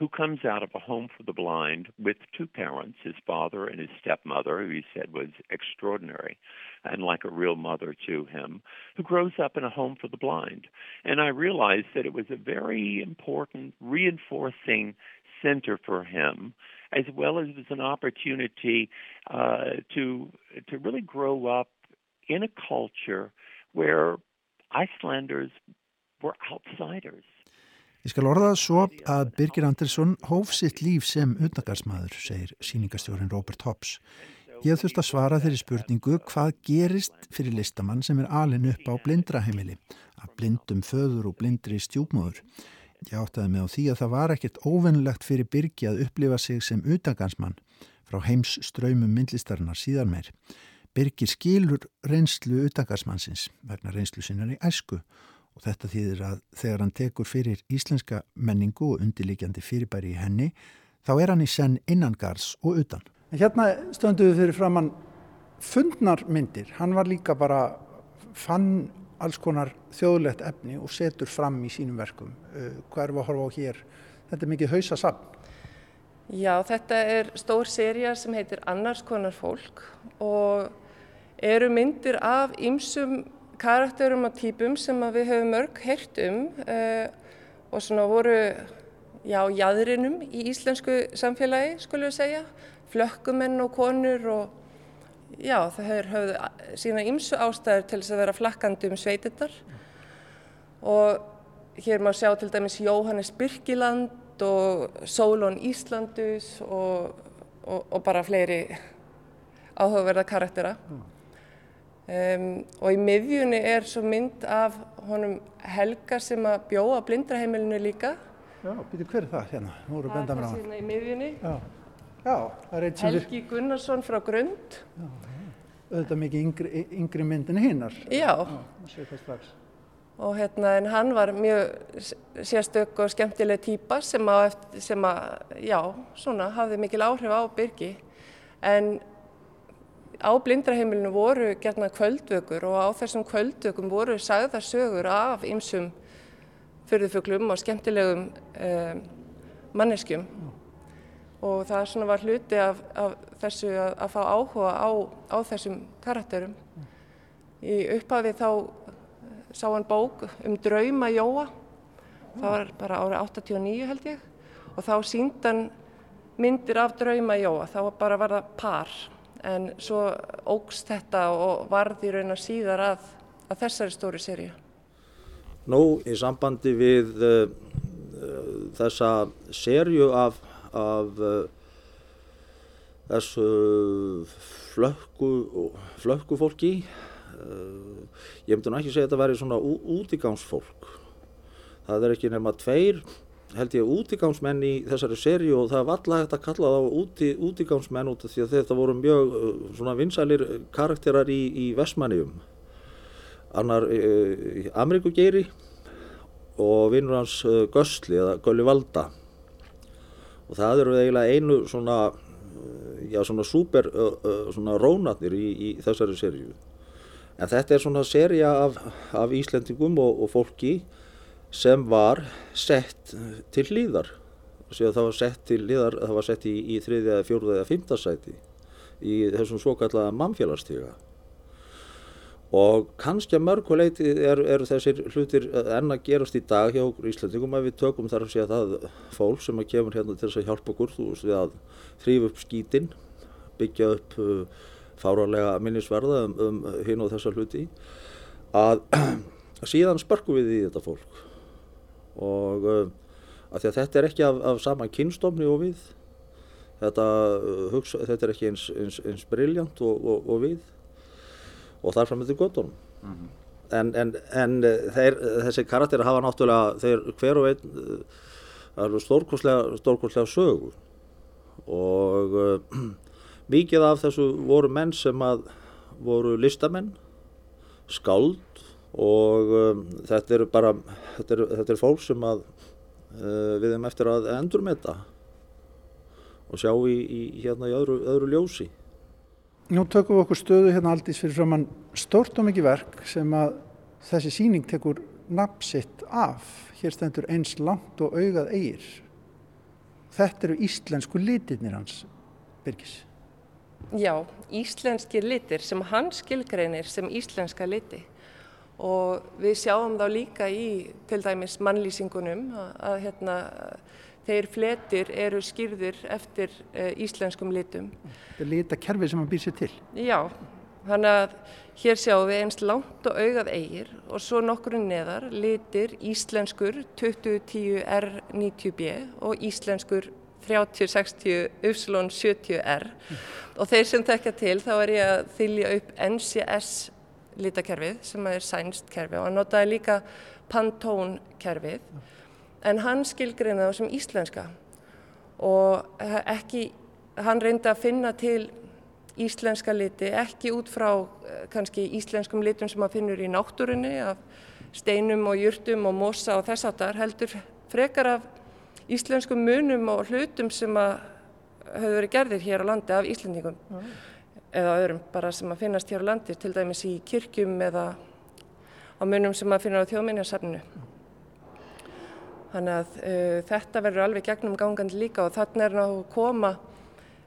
who comes out of a home for the blind with two parents, his father and his stepmother, who he said was extraordinary and like a real mother to him, who grows up in a home for the blind. And I realized that it was a very important reinforcing center for him, as well as it was an opportunity uh, to to really grow up in a culture where Icelanders were outsiders. Ég skal orða það svo að Birgir Andersson hóf sitt líf sem utangarsmaður, segir síningastjórin Robert Hobbs. Ég þurft að svara þeirri spurningu hvað gerist fyrir listamann sem er alin upp á blindraheimili, að blindum föður og blindri stjúpmóður. Ég áttaði mig á því að það var ekkert óvennlegt fyrir Birgi að upplifa sig sem utangarsmann frá heims ströymum myndlistarinnar síðan meir. Birgir skilur reynslu utangarsmannsins vegna reynslu sinnar í æsku og þetta þýðir að þegar hann tekur fyrir íslenska menningu og undirlíkjandi fyrirbæri í henni þá er hann í senn innangars og utan. Hérna stönduðu fyrir framann fundnar myndir, hann var líka bara fann alls konar þjóðlegt efni og setur fram í sínum verkum. Uh, hvað er við að horfa á hér? Þetta er mikið hausasafn. Já, þetta er stór seria sem heitir Annars konar fólk og eru myndir af ymsum karakterum og típum sem við höfum mörg heyrt um uh, og svona voru já, jæðrinum í íslensku samfélagi, skulle við segja, flökkumenn og konur og já, það hefur höfðu sína ymsu ástæður til þess að vera flakkandi um sveitinnar og hér má sjá til dæmis Jóhannes Birkiland og Sólón Íslandus og, og, og bara fleiri áhugaverða karaktera. Um, og í miðjunni er svo mynd af honum Helga sem að bjóða blindraheimilinu líka Já, býtu hver er það hérna? Nú voru benda mér á Það er hann. hérna í miðjunni. Já, já, það er eitt sem við, Helgi Gunnarsson frá Grund. auðvitað mikið yngri, yngri mynd en hinnar. Já, Það sé það strax. og hérna en hann var mjög sérstök og skemmtileg típa sem að, sem að, já, svona hafði mikil áhrif á Birgi. En á blindraheimilinu voru gerna kvöldvökur og á þessum kvöldvökum voru sagðar sögur af ymsum fyrðufuglum og skemmtilegum um, manneskjum. Og það svona var hluti af, af þessu að, að fá áhuga á, á þessum karakterum. Í upphafi þá sá hann bók um drauma Jóa, það var bara árið 89 held ég, og þá sínd hann myndir af drauma Jóa, þá bara var það par, en svo ógst þetta og varði raun og síðar að, að þessari stóri seríu. Nú, í sambandi við uh, uh, þessa serju af, af uh, þessu flökku, flökku fólki, ég myndi nú ekki segja að þetta væri svona ú, útigangsfólk. Það er ekki nema tveir, held ég, útigangsmenn í þessari serju og það var alltaf hægt að kalla þá úti, útigangsmenn út af því að þetta voru mjög uh, svona vinsælir karakterar í, í Vestmanniðum. Annar uh, Ameríkugeiri og vinnur hans uh, Gösli eða Gulli Valda og það eru eiginlega einu svona uh, já svona super uh, uh, svona rónarnir í, í þessari seríu en þetta er svona seria af, af Íslendingum og, og fólki sem var sett til hlýðar það var sett til hlýðar það var sett í, í þriðja, fjórða eða fymta sæti í þessum svo kallaða mannfélagstíga og kannski að mörguleiti eru er þessir hlutir enn að gerast í dag hjá Íslandingum að við tökum þar að segja það fólk sem að kemur hérna til þess að hjálpa okkur þú veist við að þrýfa upp skítinn byggja upp uh, fárarlega minnisverða um, um hinn og þessa hluti að síðan spörkum við í þetta fólk og uh, að að þetta er ekki af, af sama kynstofni og við þetta, uh, hugsa, þetta er ekki eins, eins, eins briljant og, og, og við og þar fram með til göttunum. Mm -hmm. En, en, en þeir, þessi karakter hafa náttúrulega, þeir hver og einn, stórkoslega, stórkoslega sögu og uh, mikið af þessu voru menn sem að voru listamenn, skáld og um, þetta eru bara, þetta eru, þetta eru fólk sem að uh, við hefum eftir að endurmeta og sjá í, í hérna í öðru, öðru ljósi. Nú tökum við okkur stöðu hérna aldís fyrir framann stórt og mikið verk sem að þessi síning tekur napsitt af. Hér stendur eins langt og augað eigir. Þetta eru íslensku litirnir hans, Birgis. Já, íslenskir litir sem hann skilgreinir sem íslenska liti og við sjáum þá líka í til dæmis mannlýsingunum að, að hérna, þeir fletir eru skýrðir eftir uh, íslenskum litum. Þetta er litakerfi sem hann býr sér til. Já, þannig að hér sjáum við eins langt og augað eigir og svo nokkur neðar litir íslenskur 2010 R90B og íslenskur 3060 Upsilon 70R og þeir sem tekja til þá er ég að þylja upp NCS litakerfið sem er sænst kerfi og hann notaði líka Pantone kerfið en hann skilgreina það sem íslenska. Og ekki, hann reyndi að finna til íslenska liti, ekki út frá kannski íslenskum litum sem maður finnur í náttúrunni af steinum og jurtum og mosa og þess aftar heldur frekar af íslenskum munum og hlutum sem að höfðu verið gerðir hér á landi af Íslendingum. Mm. Eða öðrum bara sem að finnast hér á landi til dæmis í kirkjum eða á munum sem að finna á þjóðminjarsafninu. Þannig að uh, þetta verður alveg gegnum gangandi líka og þannig er náttúrulega að koma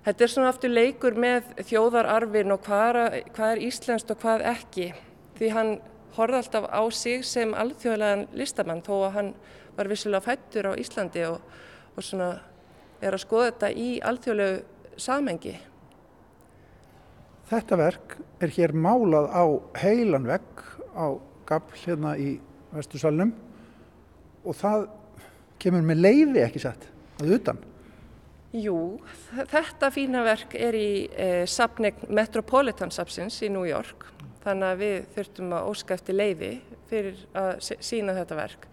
Þetta er svona aftur leikur með þjóðararfin og hvað er, hvað er íslenskt og hvað ekki. Því hann horfði alltaf á sig sem alþjóðlegan listamann þó að hann var vissilega fættur á Íslandi og, og svona er að skoða þetta í alþjóðlegu samengi. Þetta verk er hér málað á heilan vegg á gafl hérna í vestursalunum og það kemur með leiði ekki sett að utan. Jú, þetta fína verk er í eh, sapning Metropolitan Sapsins í New York. Þannig að við þurftum að óska eftir leiði fyrir að sína þetta verk.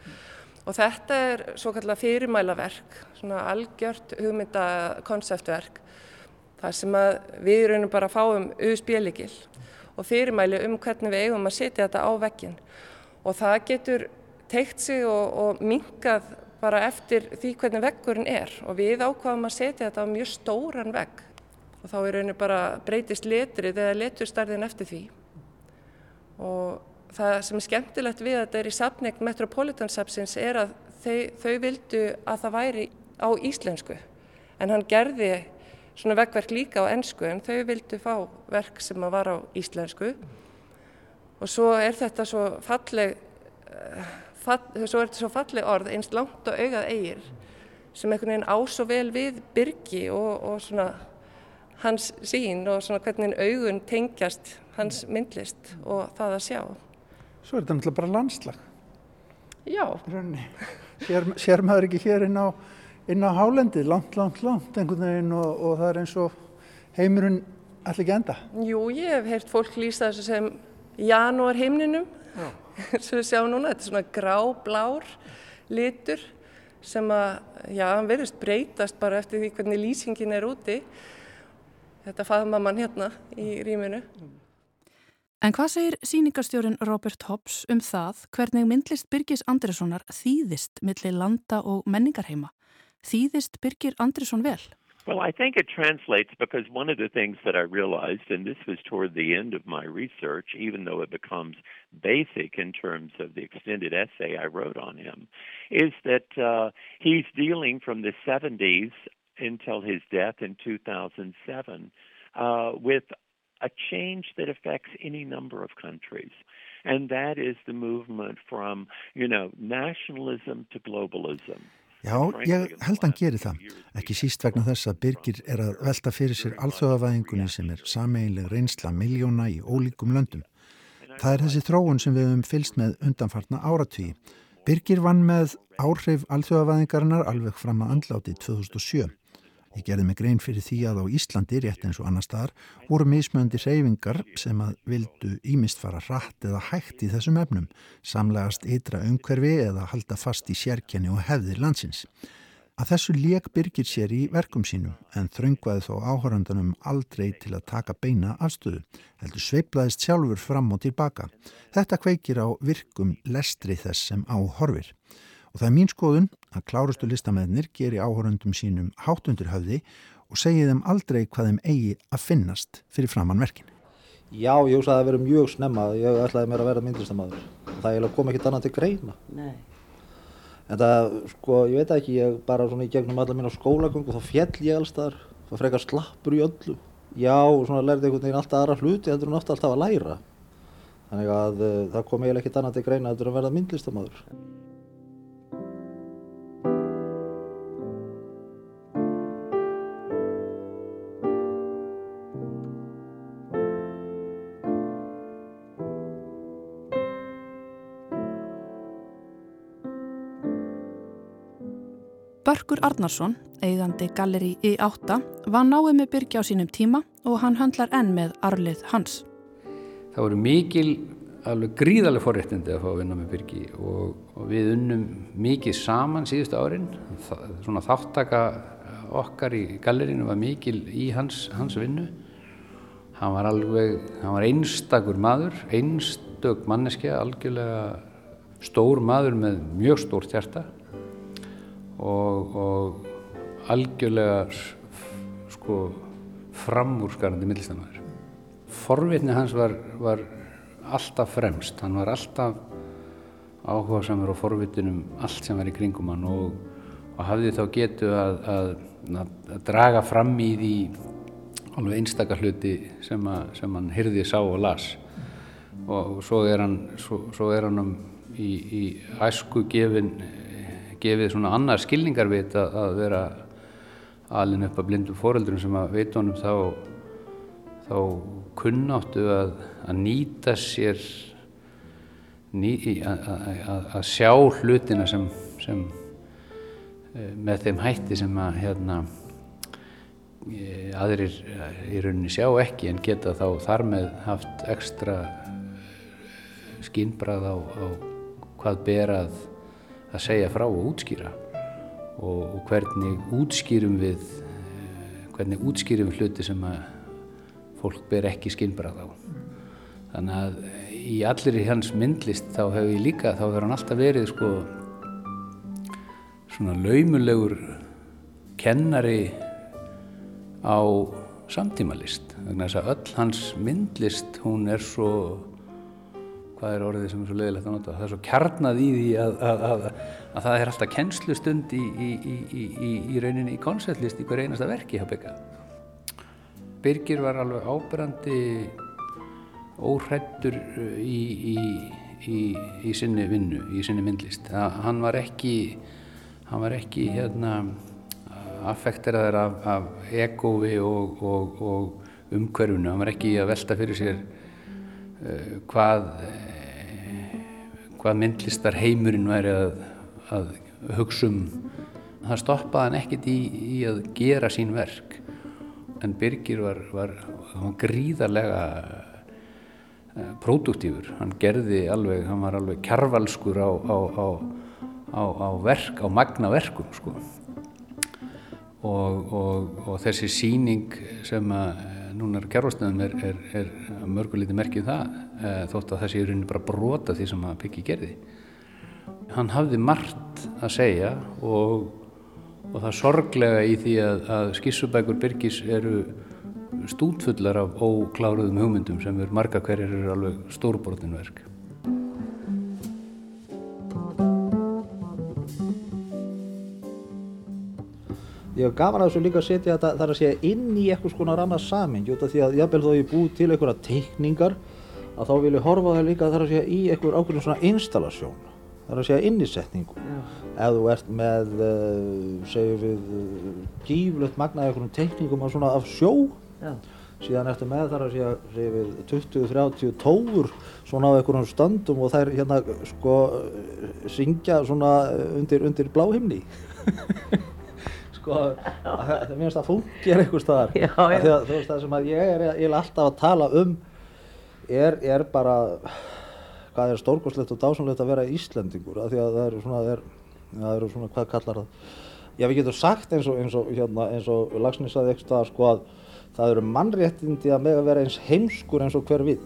Og þetta er svo kallar fyrirmælaverk, svona algjört hugmynda konseptverk, þar sem við raunum bara fáum USB-likil og fyrirmæli um hvernig við eigum að setja þetta á veggin. Og það getur teikt sig og, og mingað bara eftir því hvernig veggurinn er. Og við ákvaðum að setja þetta á mjög stóran vegg. Og þá er rauninu bara breytist letrið eða leturstarðin eftir því. Og það sem er skemmtilegt við að þetta er í sapning Metropolitan Sapsins er að þau, þau vildu að það væri á íslensku. En hann gerði svona veggverk líka á ennsku en þau vildu fá verk sem að var á íslensku og svo er þetta svo falleg fall, svo er þetta svo falleg orð einst langt og augað eigir sem einhvern veginn á svo vel við byrgi og, og svona hans sín og svona hvernig augun tengjast hans myndlist og það að sjá. Svo er þetta náttúrulega bara landslag. Já. Sér, sér maður ekki hér inn á, inn á hálendið, langt, langt, langt einhvern veginn og, og það er eins og heimurinn allir ekki enda. Jú, ég hef heyrt fólk lýsa þessu sem janúar heimninum sem við sjáum núna, þetta er svona grá-blár litur sem að, já, hann verðist breytast bara eftir því hvernig lýsingin er úti. Þetta faðma mann hérna í rýminu. En hvað segir síningarstjórin Robert Hobbs um það hvernig myndlist Birgis Andressonar þýðist millir landa og menningarheima? Þýðist Birgir Andresson vel? Well, I think it translates because one of the things that I realized, and this was toward the end of my research, even though it becomes basic in terms of the extended essay I wrote on him, is that uh, he's dealing from the 70s until his death in 2007 uh, with a change that affects any number of countries. And that is the movement from, you know, nationalism to globalism. Já, ég held hann gerir það. Ekki síst vegna þess að Birgir er að velta fyrir sér alþjóðavæðingunni sem er sameinleg reynsla miljóna í ólíkum löndum. Það er þessi þróun sem við höfum fylst með undanfartna áratví. Birgir vann með áhrif alþjóðavæðingarinnar alveg fram að andláti 2007. Ég gerði mig grein fyrir því að á Íslandi, rétt eins og annar staðar, voru mismöndi reyfingar sem að vildu ímist fara rætt eða hægt í þessum efnum, samlegast ytra umhverfi eða halda fast í sérkenni og hefðir landsins. Að þessu leik byrgir sér í verkum sínum en þröngvaði þó áhöröndanum aldrei til að taka beina afstöðu, heldur sveiplaðist sjálfur fram og tilbaka. Þetta kveikir á virkum lestri þess sem á horfir. Og það er mín skoðun að klárustu listamæðnir geri áhórundum sínum háttundur höfði og segi þeim aldrei hvað þeim eigi að finnast fyrir framann verkin. Já, ég hugsa að það verið mjög snemma. Ég ætlaði mér að vera myndlistamæður. Það kom ekkert annað til greina. Nei. En það, sko, ég veit ekki, ég bara svona í gegnum alla mín á skólagöngu, þá fjell ég alls þar, það frekar slappur í öllu. Já, og svona lærði einhvern veginn alltaf aðra hluti, þetta er náttúrulega alltaf að læra. Þannig að uh, það kom eiginlega ekkert annað til greina að þetta er að verða myndlistamæður. Börkur Arnarsson, eigandi galleri í átta, var náið með byrgi á sínum tíma og hann handlar enn með arlið hans. Það voru mikil, alveg gríðarlega forréttindi að fá að vinna með byrgi og, og við unnum mikið saman síðustu árin. Það, svona þáttaka okkar í gallerinu var mikil í hans, hans vinnu. Hann var alveg, hann var einstakur maður, einstök manneskja, algjörlega stór maður með mjög stórt hjarta og, og algjörlega sko framúrskarandi millistamæður. Forvitni hans var, var alltaf fremst, hann var alltaf áhuga samar og forvitinum allt sem var í kringum hann og, og hafði þá getu að, að, að draga fram í því alveg einstakar hluti sem, að, sem hann hyrði, sá og las og, og svo er hann, svo, svo er hann um í, í æsku gefin gefið svona annar skilningarvit að, að vera alin upp að blindum fóröldurum sem að veit honum þá, þá kunnáttu að, að nýta sér ný, að, sjá hlutina sem, sem með þeim hætti sem að hérna, aðrir í rauninni sjá ekki en geta þá þar með haft ekstra skínbrað á, á hvað ber að segja frá og útskýra. Og, og hvernig útskýrum við hvernig útskýrum við hluti sem að fólk ber ekki skilbrað á. Þannig að í allir í hans myndlist þá hefur ég líka þá hefur hann alltaf verið sko svona laumulegur kennari á samtímalist. Þess að öll hans myndlist hún er svo hvað er orðið sem er svo leiðilegt að nota. Það er svo kjarnað í því að, að, að, að það er alltaf kennslustund í, í, í, í rauninni í koncertlist í hver einasta verki hjá Bygga Birgir var alveg ábyrrandi óhrættur í sinni vinnu í sinni myndlist. Hann var ekki hann var ekki hérna affekteraður af, af egovi og, og, og umhverfunu, hann var ekki að velta fyrir sér uh, hvað uh, hvað myndlistar heimurinn væri að, að hugsa um. Það stoppaði hann ekkert í, í að gera sín verk. En Birgir var, var, var gríðarlega uh, produktífur, hann gerði alveg, hann var alveg kjarvalskur á, á á, á verk, á magna verkum sko. og, og, og þessi síning sem að núna er kjárvastöðum er, er, er mörgulítið merkið um það e, þótt að þessi er rauninni bara brota því sem að Piggi gerði. Hann hafði margt að segja og, og það sorglega í því að, að skissubækur Birgis eru stútfullar af ókláruðum hugmyndum sem er marga hverjir eru alveg stórbrotinverk ég hef gaman að þessu líka að setja þetta þar að segja inn í eitthvað svona annað samin út af því að jábel þó ég búið til einhverja teikningar að þá vil ég horfa það líka þar að segja í eitthvað ákveðin svona installasjón þar að segja innisetningu. Ef þú ert með uh, segjum við gíflött magnaði einhvern teikningum af svona af sjó Já. síðan eftir með þar að segja segjum við 20-30 tófur svona á einhverjum standum og þær hérna sko syngja svona undir, undir bláhimni sko, það minnst að fungir einhver staðar. Að, þú veist það sem að ég er, er alltaf að tala um er, er bara hvað er stórgóðslegt og dásanlegt að vera Íslendingur af því að það eru svona, það er, það eru svona hvað kallar það? Já við getum sagt eins og, eins og, hérna, eins og Lagsnes saði eitthvað sko að það eru mannréttindi að með að vera eins heimskur eins og hver vill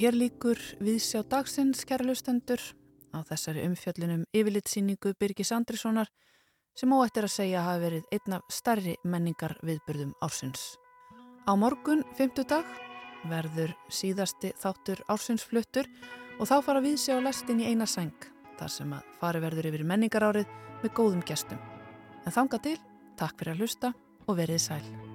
hér líkur við sjá dagsins kærlustendur á þessari umfjöllunum yfirlitsýningu Birgis Andrissonar sem óættir að segja hafi verið einn af starri menningar viðbyrðum ársins. Á morgun, fymtudag, verður síðasti þáttur ársinsfluttur og þá fara við sjá lestin í eina seng þar sem að fari verður yfir menningarárið með góðum gestum. En þanga til, takk fyrir að hlusta og verið sæl.